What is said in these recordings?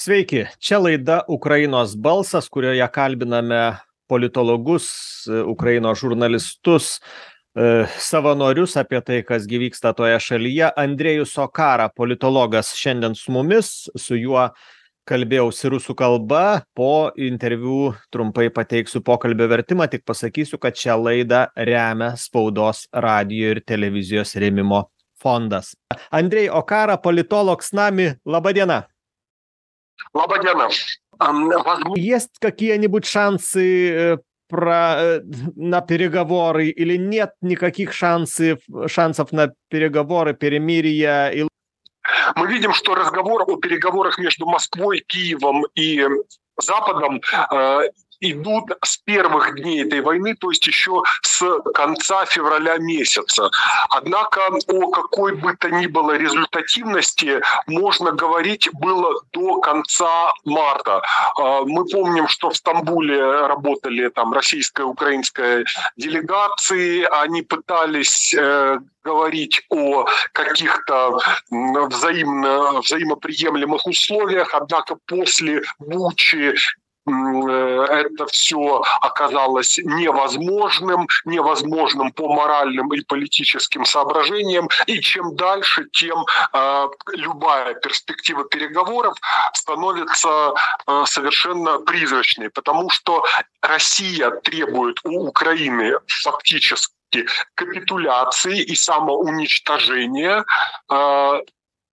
sveiki čia laida ukrainos balsas kurioje kalbiname politologus ukrainos žurnalistus e, savanorius apie tai kas gi vyksta toje šalyje. Andrejus okara politologas šiandien su mumis. Su juo kalbėjausi rusų kalba. Po interviu trumpai pateiksiu pokalbio vertimą. Tik pasakysiu kad šią laidą remia spaudos radijo ir televizijos rėmimo fondas. Andrej okara politolog s nami laba diena. Diena. Есть какие-нибудь шансы э, про э, на переговоры или нет никаких шансов шансов на переговоры, перемирия? И... Мы видим, что разговор о переговорах между Москвой, Киевом и Западом э, идут с первых дней этой войны, то есть еще с конца февраля месяца. Однако о какой бы то ни было результативности можно говорить было до конца марта. А, мы помним, что в Стамбуле работали там российская, украинская делегации, они пытались э, говорить о каких-то взаимно, взаимоприемлемых условиях, однако после Бучи это все оказалось невозможным, невозможным по моральным и политическим соображениям. И чем дальше, тем э, любая перспектива переговоров становится э, совершенно призрачной, потому что Россия требует у Украины фактически капитуляции и самоуничтожения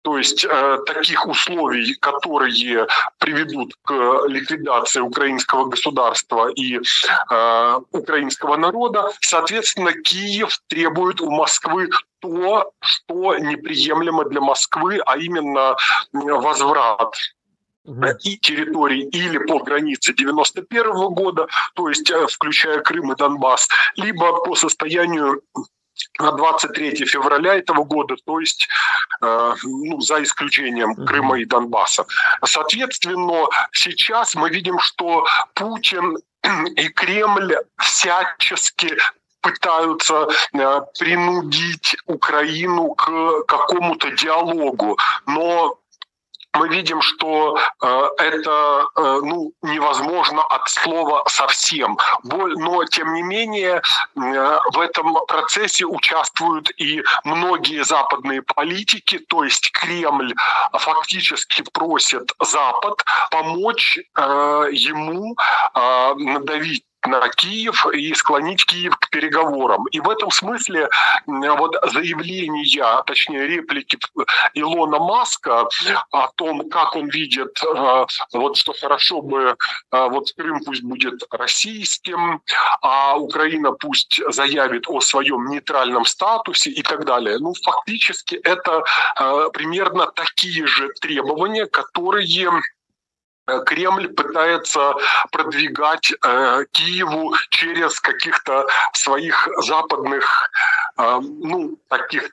то есть э, таких условий, которые приведут к ликвидации украинского государства и э, украинского народа, соответственно, Киев требует у Москвы то, что неприемлемо для Москвы, а именно возврат и территорий или по границе 91 года, то есть э, включая Крым и Донбасс, либо по состоянию на 23 февраля этого года, то есть э, ну, за исключением Крыма и Донбасса. Соответственно, сейчас мы видим, что Путин и Кремль всячески пытаются э, принудить Украину к какому-то диалогу, но мы видим, что э, это э, ну, невозможно от слова совсем. Но, тем не менее, э, в этом процессе участвуют и многие западные политики, то есть Кремль фактически просит Запад помочь э, ему э, надавить на Киев и склонить Киев к переговорам. И в этом смысле вот заявления, точнее реплики Илона Маска о том, как он видит, э, вот что хорошо бы, э, вот Крым пусть будет российским, а Украина пусть заявит о своем нейтральном статусе и так далее. Ну, фактически это э, примерно такие же требования, которые Кремль пытается продвигать э, Киеву через каких-то своих западных, э, ну, таких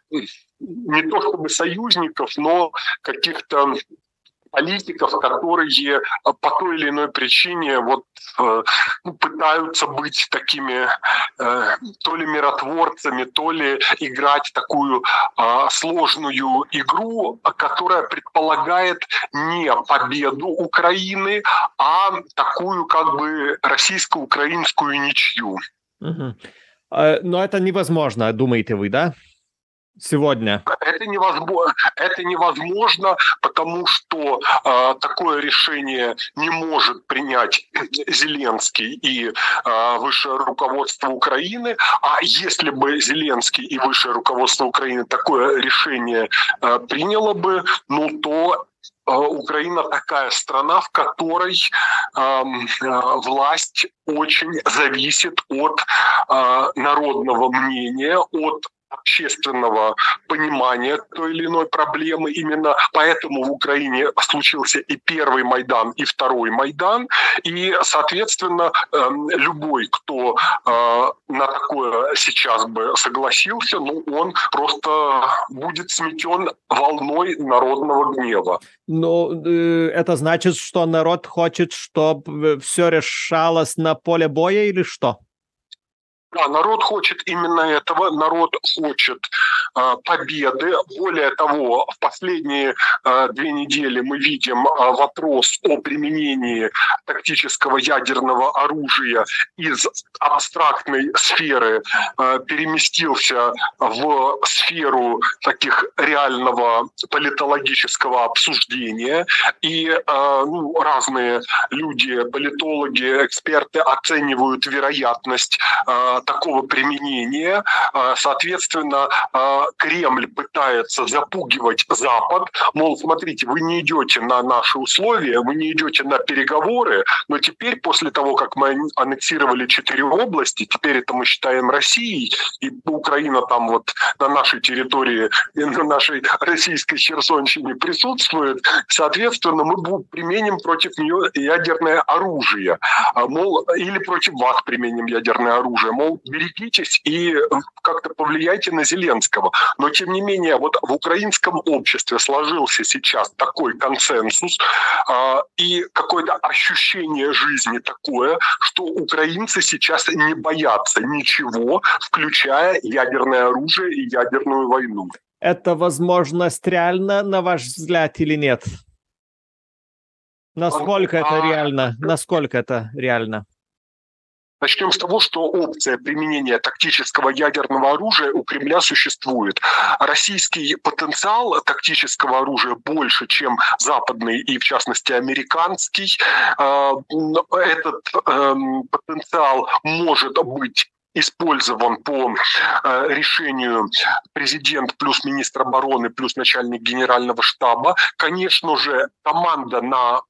не то чтобы союзников, но каких-то политиков, которые э, по той или иной причине вот э, ну, пытаются быть такими э, то ли миротворцами, то ли играть такую сложную игру, которая предполагает не победу Украины, а такую как бы российско-украинскую ничью. Угу. Но это невозможно, думаете вы, да? Сегодня? Это невозможно, это невозможно потому что э, такое решение не может принять Зеленский и э, высшее руководство Украины. А если бы Зеленский и высшее руководство Украины такое решение э, приняло бы, ну то Украина такая страна, в которой э, власть очень зависит от э, народного мнения, от общественного понимания той или иной проблемы. Именно поэтому в Украине случился и первый Майдан, и второй Майдан. И, соответственно, эм, любой, кто э, на такое сейчас бы согласился, ну, он просто будет сметен волной народного гнева. Ну, э, это значит, что народ хочет, чтобы все решалось на поле боя или что? Да, народ хочет именно этого. Народ хочет э, победы. Более того, в последние э, две недели мы видим э, вопрос о применении тактического ядерного оружия из абстрактной сферы э, переместился в сферу таких реального политологического обсуждения. И э, ну, разные люди, политологи, эксперты оценивают вероятность э, такого применения. А, соответственно, а, Кремль пытается запугивать Запад, мол, смотрите, вы не идете на наши условия, вы не идете на переговоры, но теперь, после того, как мы аннексировали четыре области, теперь это мы считаем Россией, и Украина там вот на нашей территории, на нашей российской Херсонщине присутствует, соответственно, мы применим против нее ядерное оружие, а, мол, или против вас применим ядерное оружие, мол, берегитесь и э, как-то повлияйте на Зеленского. Но, тем не менее, вот в украинском обществе сложился сейчас такой консенсус э, и какое-то ощущение жизни такое, что украинцы сейчас не боятся ничего, включая ядерное оружие и ядерную войну. Это возможность реально, на ваш взгляд, или нет? Насколько а, это реально? Насколько это реально? Начнем с того, что опция применения тактического ядерного оружия у Кремля существует. Российский потенциал тактического оружия больше, чем западный и, в частности, американский. А, этот эм, потенциал может быть использован по э, решению президент плюс министр обороны плюс начальник генерального штаба. Конечно же, команда на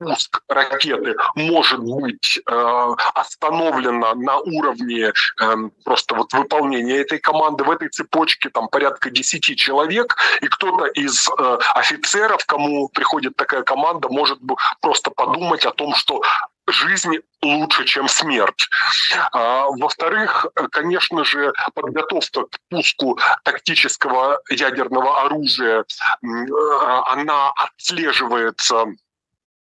пуск ракеты может быть э, остановлена на уровне э, просто вот выполнения этой команды. В этой цепочке там порядка 10 человек, и кто-то из э, офицеров, кому приходит такая команда, может просто подумать о том, что жизнь лучше, чем смерть. А, во-вторых, конечно же, подготовка к пуску тактического ядерного оружия, э, она отслеживается Э,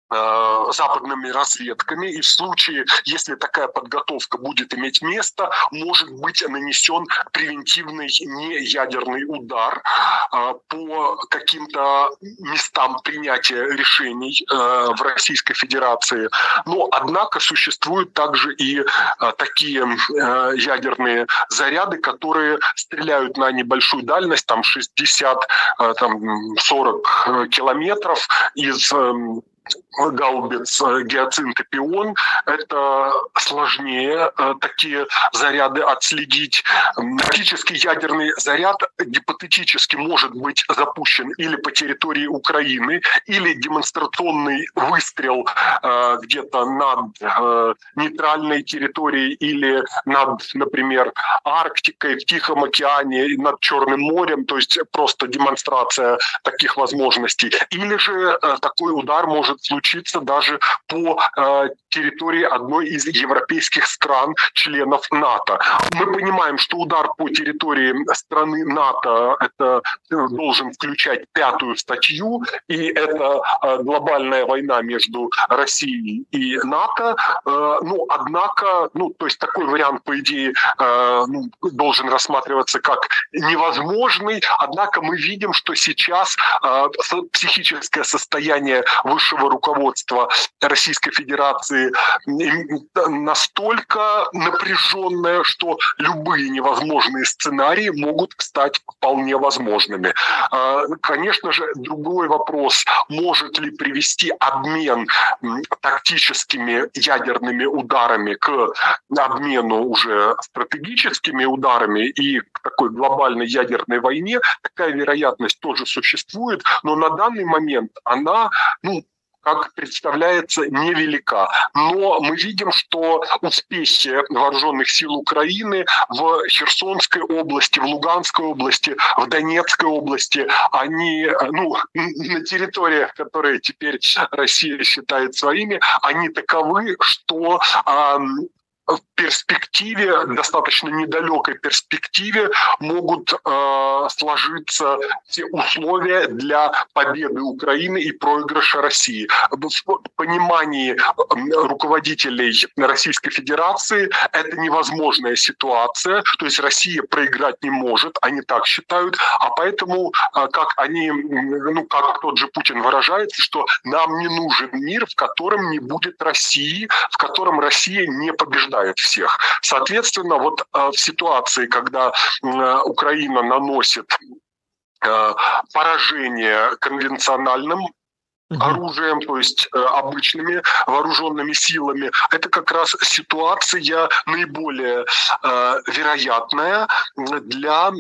западными разведками, и в случае, если такая подготовка будет иметь место, может быть нанесен превентивный неядерный удар э, по каким-то местам принятия решений э, в Российской Федерации. Но, однако, существуют также и такие ядерные заряды, которые стреляют на небольшую дальность, там 60-40 километров из эм, гаубиц э, гиацинт и пион, это сложнее э, такие заряды отследить. Практически ядерный заряд гипотетически может быть запущен или по территории Украины, или демонстрационный выстрел э, где-то над нейтральной территорией или над, например, Арктикой, в Тихом океане, над Черным морем, то есть просто демонстрация таких возможностей. Или же такой удар может случиться случиться даже по э, территории одной из европейских стран, членов НАТО. Мы понимаем, что удар по территории страны НАТО это э, должен включать пятую статью, и это э, глобальная война между Россией и НАТО. Э, ну, однако, ну, то есть такой вариант, по идее, э, ну, должен рассматриваться как невозможный, однако мы видим, что сейчас э, психическое состояние высшего руководства руководства Российской Федерации настолько напряженное, что любые невозможные сценарии могут стать вполне возможными. А, конечно же, другой вопрос, может ли привести обмен тактическими ядерными ударами к обмену уже стратегическими ударами и к такой глобальной ядерной войне, такая вероятность тоже существует, но на данный момент она ну, как представляется, невелика. Но мы видим, что успехи вооруженных сил Украины в Херсонской области, в Луганской области, в Донецкой области, они, ну, на территориях, которые теперь Россия считает своими, они таковы, что в перспективе, достаточно недалекой перспективе, могут э, сложиться все условия для победы Украины и проигрыша России. В понимании руководителей Российской Федерации это невозможная ситуация, то есть Россия проиграть не может, они так считают, а поэтому, э, как они, ну, как тот же Путин выражается, что нам не нужен мир, в котором не будет России, в котором Россия не побеждает всех. Соответственно, вот э, в ситуации, когда э, Украина наносит э, поражение конвенциональным оружием, то есть э, обычными вооруженными силами. Это как раз ситуация наиболее э, вероятная для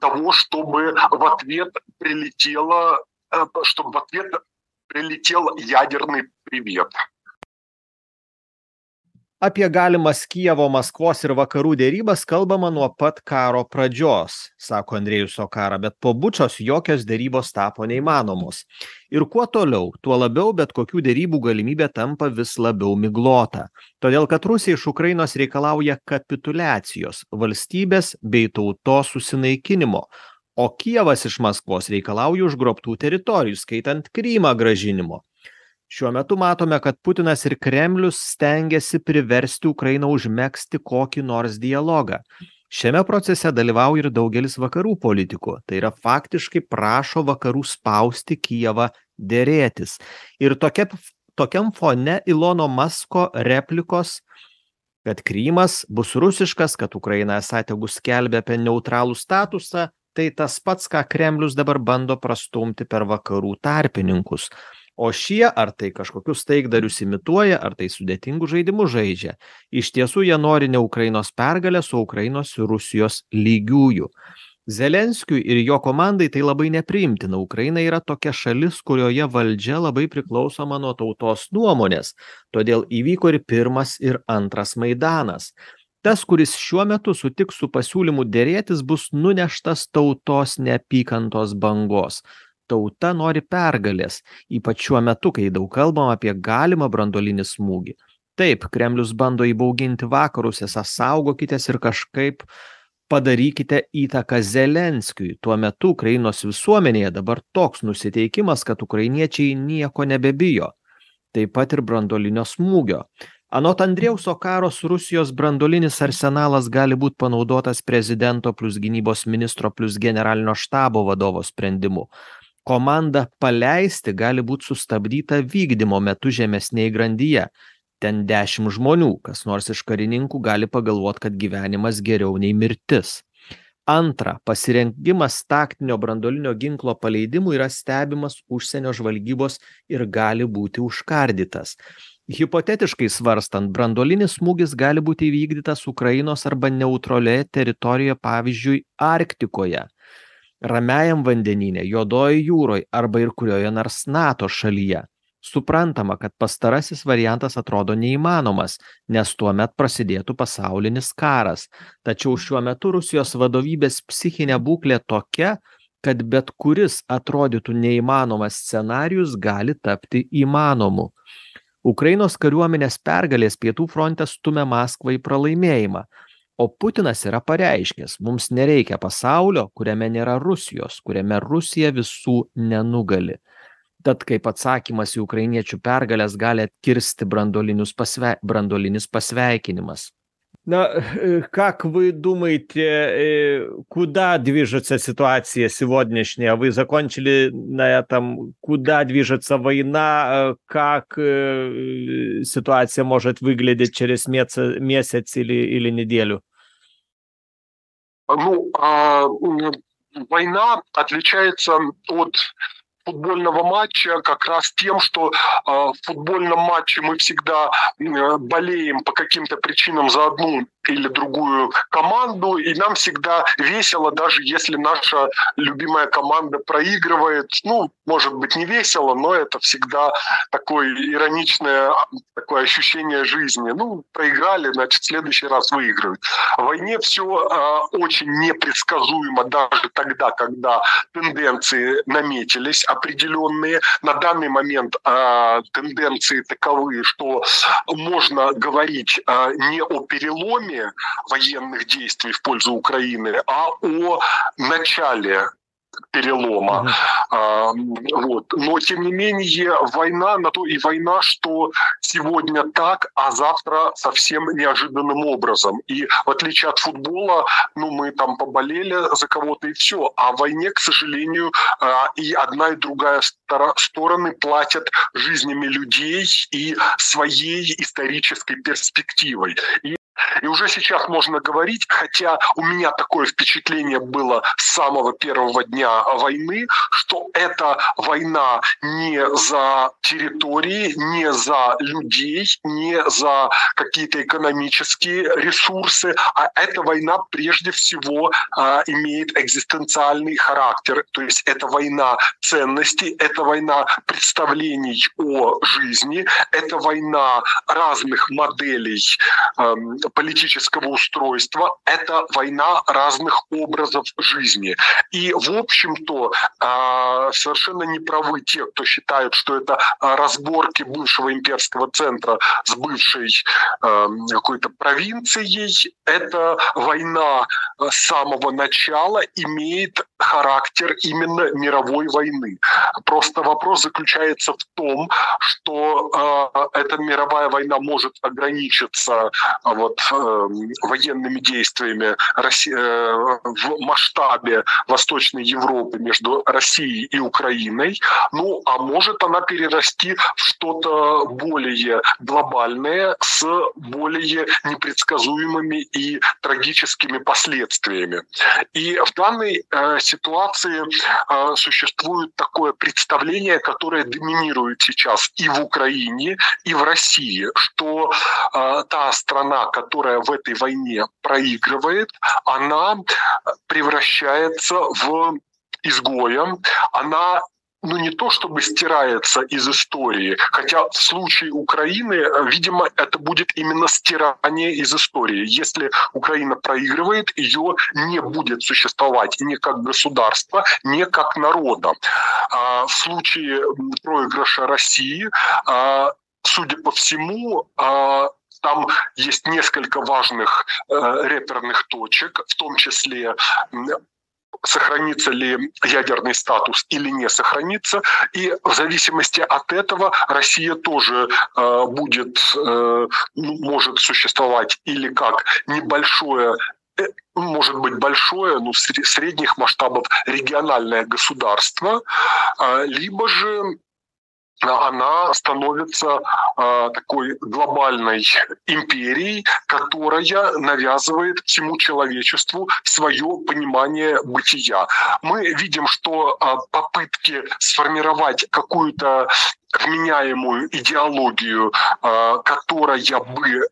того, чтобы в ответ прилетело, чтобы в ответ прилетел ядерный привет. Apie galimas kijevo maskvos ir vakarų derybas kalbama nuo pat karo pradžios sako andrejus okara bet po bučos jokios derybos tapo neįmanomos. Ir kuo toliau tuo labiau bet kokių derybų galimybė tampa vis labiau miglota. Todėl kad rusija iš ukrainos reikalauja kapituliacijos valstybės bei tautos susinaikinimo o kijevas iš maskvos reikalauja užgrobtų teritorijų įskaitant krymą grąžinimo šiuo metu matome kad putinas ir kremlius stengiasi priversti ukrainą užmegzti kokį nors dialogą. Šiame procese dalyvauja ir daugelis vakarų politikų. Tai yra faktiškai prašo vakarų spausti kijevą derėtis. Ir tokia tokiam fone ilono masko replikos kad krymas bus rusiškas kad ukraina esą tegu skelbia apie neutralų statusą tai tas pats ką kremlius dabar bando prastumti per vakarų tarpininkus o šie ar tai kažkokius taikdarius imituoja ar tai sudėtingus žaidimus žaidžia. Iš tiesų jie nori ne ukrainos pergalės o ukrainos ir rusijos lygiųjų. Zelenskiui ir jo komandai tai labai nepriimtina. Ukraina yra tokia šalis kurioje valdžia labai priklausoma nuo tautos nuomonės. Todėl įvyko ir pirmas ir antras maidanas. Tas kuris šiuo metu sutiks su pasiūlymu derėtis bus nuneštas tautos neapykantos bangos tauta nori pergalės ypač šiuo metu kai daug kalbama apie galimą branduolinį smūgį. Taip kremlius bando įbauginti vakarus esą saugokitės ir kažkaip padarykite įtaką zelenskiui. Tuo metu ukrainos visuomenėje dabar toks nusiteikimas kad ukrainiečiai nieko nebebijo. Taip pat ir branduolinio smūgio. Anot andrejaus okaros rusijos branduolinis arsenalas gali būt panaudotas prezidento plius gynybos ministro plius generalinio štabo vadovo sprendimu komanda paleisti gali būt sustabdyta vykdymo metu žemesnėj grandyje. Ten dešim žmonių kas nors iš karininkų gali pagalvot kad gyvenimas geriau nei mirtis. Antra pasirengimas taktinio branduolinio ginklo paleidimui yra stebimas užsienio žvalgybos ir gali būti užkardytas. Hipotetiškai svarstant branduolinis smūgis gali būti įvykdytas ukrainos arba neutralioje teritorijoje pavyzdžiui arktikoje ramiajam vandenyne juodojoj jūroj arba ir kurioje nors nato šalyje. Suprantama kad pastarasis variantas atrodo neįmanomas nes tuomet prasidėtų pasaulinis karas. Tačiau šiuo metu rusijos vadovybės psichinė būklė tokia kad bet kuris atrodytų neįmanomas scenarijus gali tapti įmanomu. Ukrainos kariuomenės pergalės pietų fronte stumia maskvą į pralaimėjimą o putinas yra pareiškęs mums nereikia pasaulio kuriame nėra rusijos kuriame rusija visų nenugali tad kaip atsakymas į ukrainiečių pergales gali atkirsti branduolinius pasvei branduolinis pasveikinimas На, как вы думаете, куда движется ситуация сегодняшняя? Вы закончили на этом, куда движется война, как ситуация может выглядеть через месяц или, или неделю? Ну, а, война отличается от футбольного матча как раз тем, что э, в футбольном матче мы всегда э, болеем по каким-то причинам за одну или другую команду, и нам всегда весело, даже если наша любимая команда проигрывает. Ну, может быть, не весело, но это всегда такое ироничное такое ощущение жизни. Ну, проиграли, значит, в следующий раз выиграют. В войне все э, очень непредсказуемо даже тогда, когда тенденции наметились, а определенные. На данный момент э, тенденции таковы, что можно говорить э, не о переломе военных действий в пользу Украины, а о начале перелома. Uh-huh. вот. Но, тем не менее, война на то и война, что сегодня так, а завтра совсем неожиданным образом. И в отличие от футбола, ну, мы там поболели за кого-то и все. А в войне, к сожалению, а, и одна, и другая стороны платят жизнями людей и своей исторической перспективой. И и уже сейчас можно говорить, хотя у меня такое впечатление было с самого первого дня войны, что эта война не за территории, не за людей, не за какие-то экономические ресурсы, а эта война прежде всего а, имеет экзистенциальный характер. То есть это война ценностей, это война представлений о жизни, это война разных моделей э, политического устройства, это война разных образов жизни. И, в общем-то, а, совершенно не правы те, кто считают, что это а, разборки бывшего имперского центра с бывшей а, какой-то провинцией. Это война с самого начала имеет характер именно мировой войны. Просто вопрос заключается в том, что эта мировая война может ограничиться вот э, военными действиями России, э, в масштабе Восточной Европы между Россией и Украиной, ну а может она перерасти в что-то более глобальное с более непредсказуемыми и трагическими последствиями. И в данной э, ситуации э, существует такое представление, которое доминирует сейчас и в Украине, и в России, что э, та страна, которая в этой войне проигрывает, она превращается в изгоя, она ну не то чтобы стирается из истории, хотя в случае Украины, видимо, это будет именно стирание из истории. Если Украина проигрывает, ее не будет существовать ни как государства, ни как народа. А в случае проигрыша России, а, судя по всему, а, там есть несколько важных э, реперных точек, в том числе сохранится ли ядерный статус или не сохранится. И в зависимости от этого Россия тоже э, будет, э, ну, может существовать или как небольшое э, может быть большое, ну, средних масштабов региональное государство, э, либо же она становится э, такой глобальной империей, которая навязывает всему человечеству свое понимание бытия. Мы видим, что э, попытки сформировать какую-то вменяемую идеологию, а, которая бы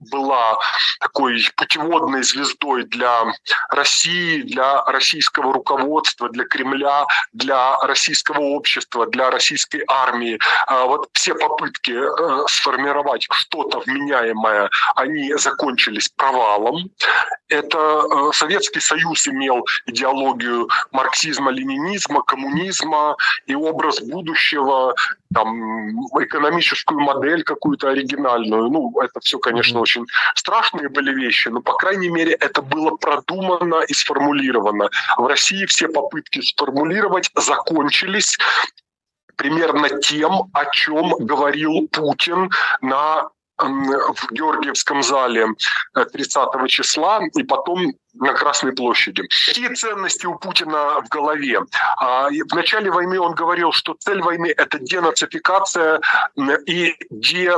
была такой путеводной звездой для России, для российского руководства, для Кремля, для российского общества, для российской армии. А, вот все попытки э, сформировать что-то вменяемое, они закончились провалом. Это э, Советский Союз имел идеологию марксизма, ленинизма, коммунизма и образ будущего там, экономическую модель какую-то оригинальную. Ну, это все, конечно, очень страшные были вещи, но, по крайней мере, это было продумано и сформулировано. В России все попытки сформулировать закончились примерно тем, о чем говорил Путин на в Георгиевском зале 30 э, числа и потом на Красной площади. Какие ценности у Путина в голове? А, в начале войны он говорил, что цель войны – это денацификация и де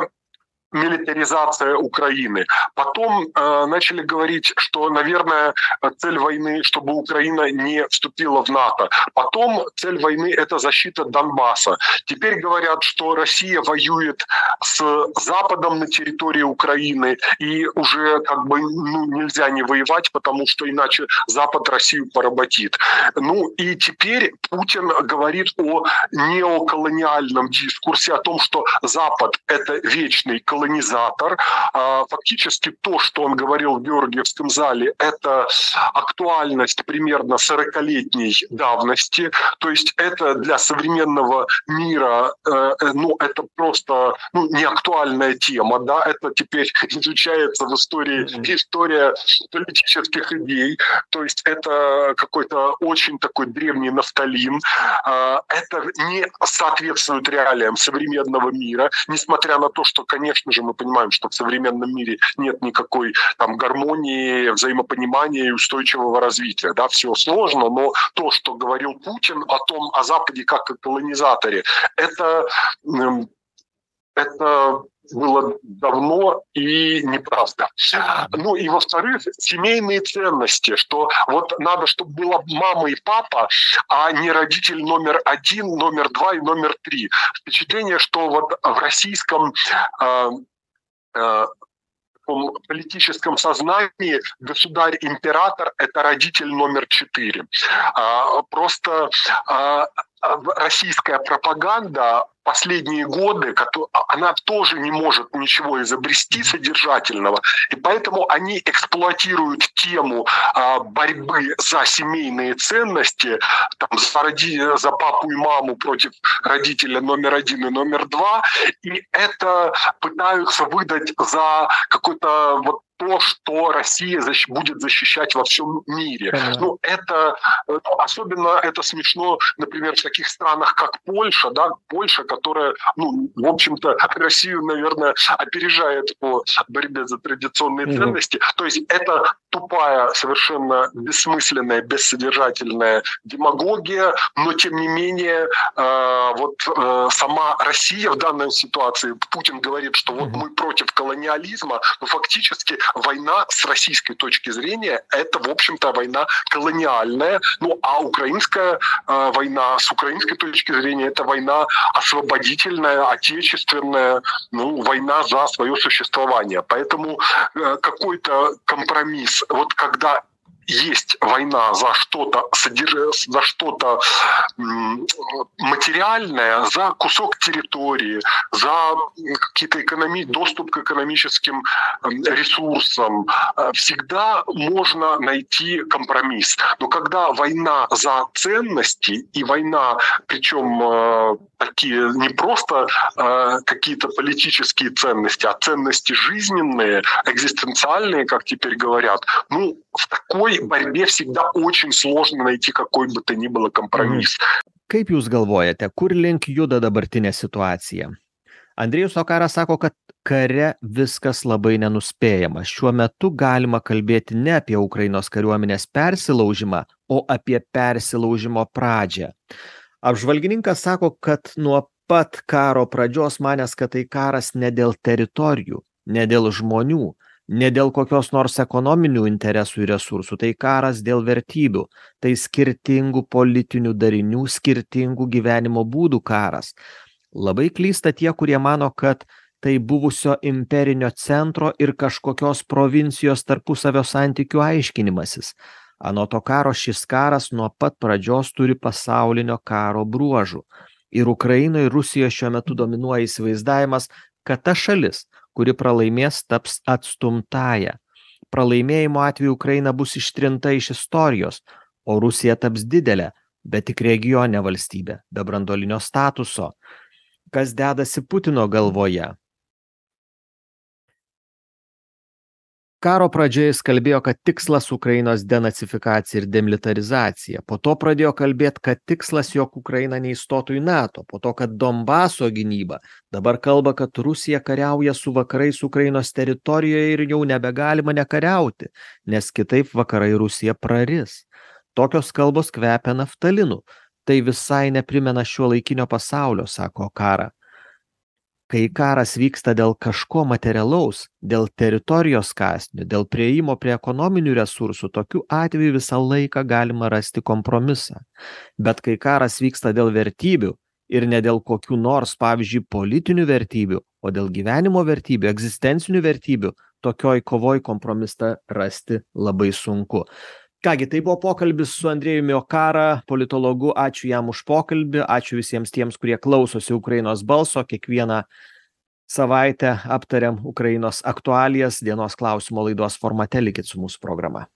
милитаризация Украины. Потом э, начали говорить, что, наверное, цель войны, чтобы Украина не вступила в НАТО. Потом цель войны – это защита Донбасса. Теперь говорят, что Россия воюет с Западом на территории Украины, и уже как бы ну, нельзя не воевать, потому что иначе Запад Россию поработит. Ну и теперь Путин говорит о неоколониальном дискурсе, о том, что Запад – это вечный колониальный колонизатор. А, фактически то, что он говорил в Георгиевском зале, это актуальность примерно 40-летней давности. То есть это для современного мира, э, э, ну, это просто ну, не актуальная тема, да, это теперь изучается в истории, история политических идей, то есть это какой-то очень такой древний нафталин, а, это не соответствует реалиям современного мира, несмотря на то, что, конечно же, мы понимаем, что в современном мире нет никакой там гармонии, взаимопонимания и устойчивого развития, да, все сложно, но то, что говорил Путин о том, о Западе как о колонизаторе, это это было давно и неправда. Ну и во-вторых, семейные ценности, что вот надо, чтобы была мама и папа, а не родитель номер один, номер два и номер три. Впечатление, что вот в российском э, э, политическом сознании государь-император – это родитель номер четыре. А, просто а, российская пропаганда последние годы, она тоже не может ничего изобрести содержательного, и поэтому они эксплуатируют тему а, борьбы за семейные ценности, там, за, роди, за папу и маму против родителя номер один и номер два, и это пытаются выдать за какой-то вот то, что Россия защ- будет защищать во всем мире. Понятно. Ну, это ну, особенно это смешно, например, в таких странах, как Польша, да, Польша, которая, ну, в общем-то, Россию, наверное, опережает по борьбе за традиционные mm-hmm. ценности. То есть это тупая, совершенно бессмысленная, бессодержательная демагогия, но тем не менее, э, вот э, сама Россия в данной ситуации, Путин говорит, что вот мы против колониализма, но фактически война с российской точки зрения это, в общем-то, война колониальная, ну а украинская э, война с украинской точки зрения это война освободительная, отечественная, ну, война за свое существование. Поэтому э, какой-то компромисс, вот когда есть война за что-то за что-то материальное, за кусок территории, за какие-то экономи... доступ к экономическим ресурсам, э, всегда можно найти компромисс. Но когда война за ценности и война, причем э, такие не просто э, какие-то политические ценности, а ценности жизненные, экзистенциальные, как теперь говорят, ну, в такой борьбе всегда очень сложно найти какой бы то ни было компромисс. Kaip jūs galvojate, kur link juda dabartinė situacija? Andrėjus Okaras sako, kad kare viskas labai nenuspėjama. Šiuo metu galima kalbėti ne apie Ukrainos kariuomenės persilaužimą, o apie persilaužimo pradžią. Apžvalgininkas sako, kad nuo pat karo pradžios manęs, kad tai karas ne dėl teritorijų, ne dėl žmonių, ne dėl kokios nors ekonominių interesų ir resursų tai karas dėl vertybių tai skirtingų politinių darinių skirtingų gyvenimo būdų karas. Labai klysta tie kurie mano kad tai buvusio imperinio centro ir kažkokios provincijos tarpusavio santykių aiškinimasis. Anot to karo šis karas nuo pat pradžios turi pasaulinio karo bruožų. Ir ukrainoj rusijos šiuo metu dominuoja įsivaizdavimas kad ta šalis kuri pralaimės taps atstumtąja pralaimėjimo atveju ukraina bus ištrinta iš istorijos o rusija taps didele bet tik regione valstybe be branduolinio statuso. Kas dedasi putino galvoje karo pradžioje jis kalbėjo kad tikslas ukrainos denacifikacija ir demilitarizacija. Po to pradėjo kalbėt kad tikslas jog ukraina neįstotų į nato. Po to kad donbaso gynyba dabar kalba kad rusija kariauja su vakarais ukrainos teritorijoje ir jau nebegalima nekariauti nes kitaip vakarai rusiją praris. Tokios kalbos kvepia naftalinu. Tai visai neprimena šiuolaikinio pasaulio sako kara kai karas vyksta dėl kažko materialaus dėl teritorijos kąsnio dėl priėjimo prie ekonominių resursų tokiu atveju visą laiką galima rasti kompromisą. Bet kai karas vyksta dėl vertybių ir ne dėl kokių nors pavyzdžiui politinių vertybių o dėl gyvenimo vertybių egzistencinių vertybių tokioj kovoj kompromisą rasti labai sunku ką gi tai buvo pokalbis su andrejumi okara politologu. Ačiū jam už pokalbį. Ačiū visiems tiems kurie klausosi ukrainos balso. Kiekvieną savaitę aptariam ukrainos aktualijas. Dienos klausimo laidos formate likit su mūsų programa